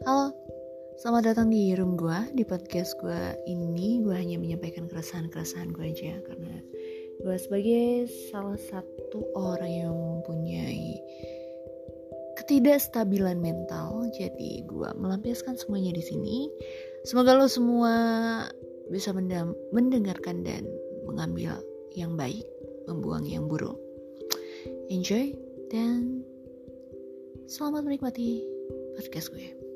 Halo, selamat datang di room gue Di podcast gue ini. Gue hanya menyampaikan keresahan-keresahan gue aja Karena gue sebagai salah satu orang yang mempunyai ketidakstabilan mental Jadi gue melampiaskan semuanya di sini. Semoga lo semua bisa mendengarkan dan mengambil yang baik Membuang yang buruk. Enjoy dan selamat menikmati podcast gue.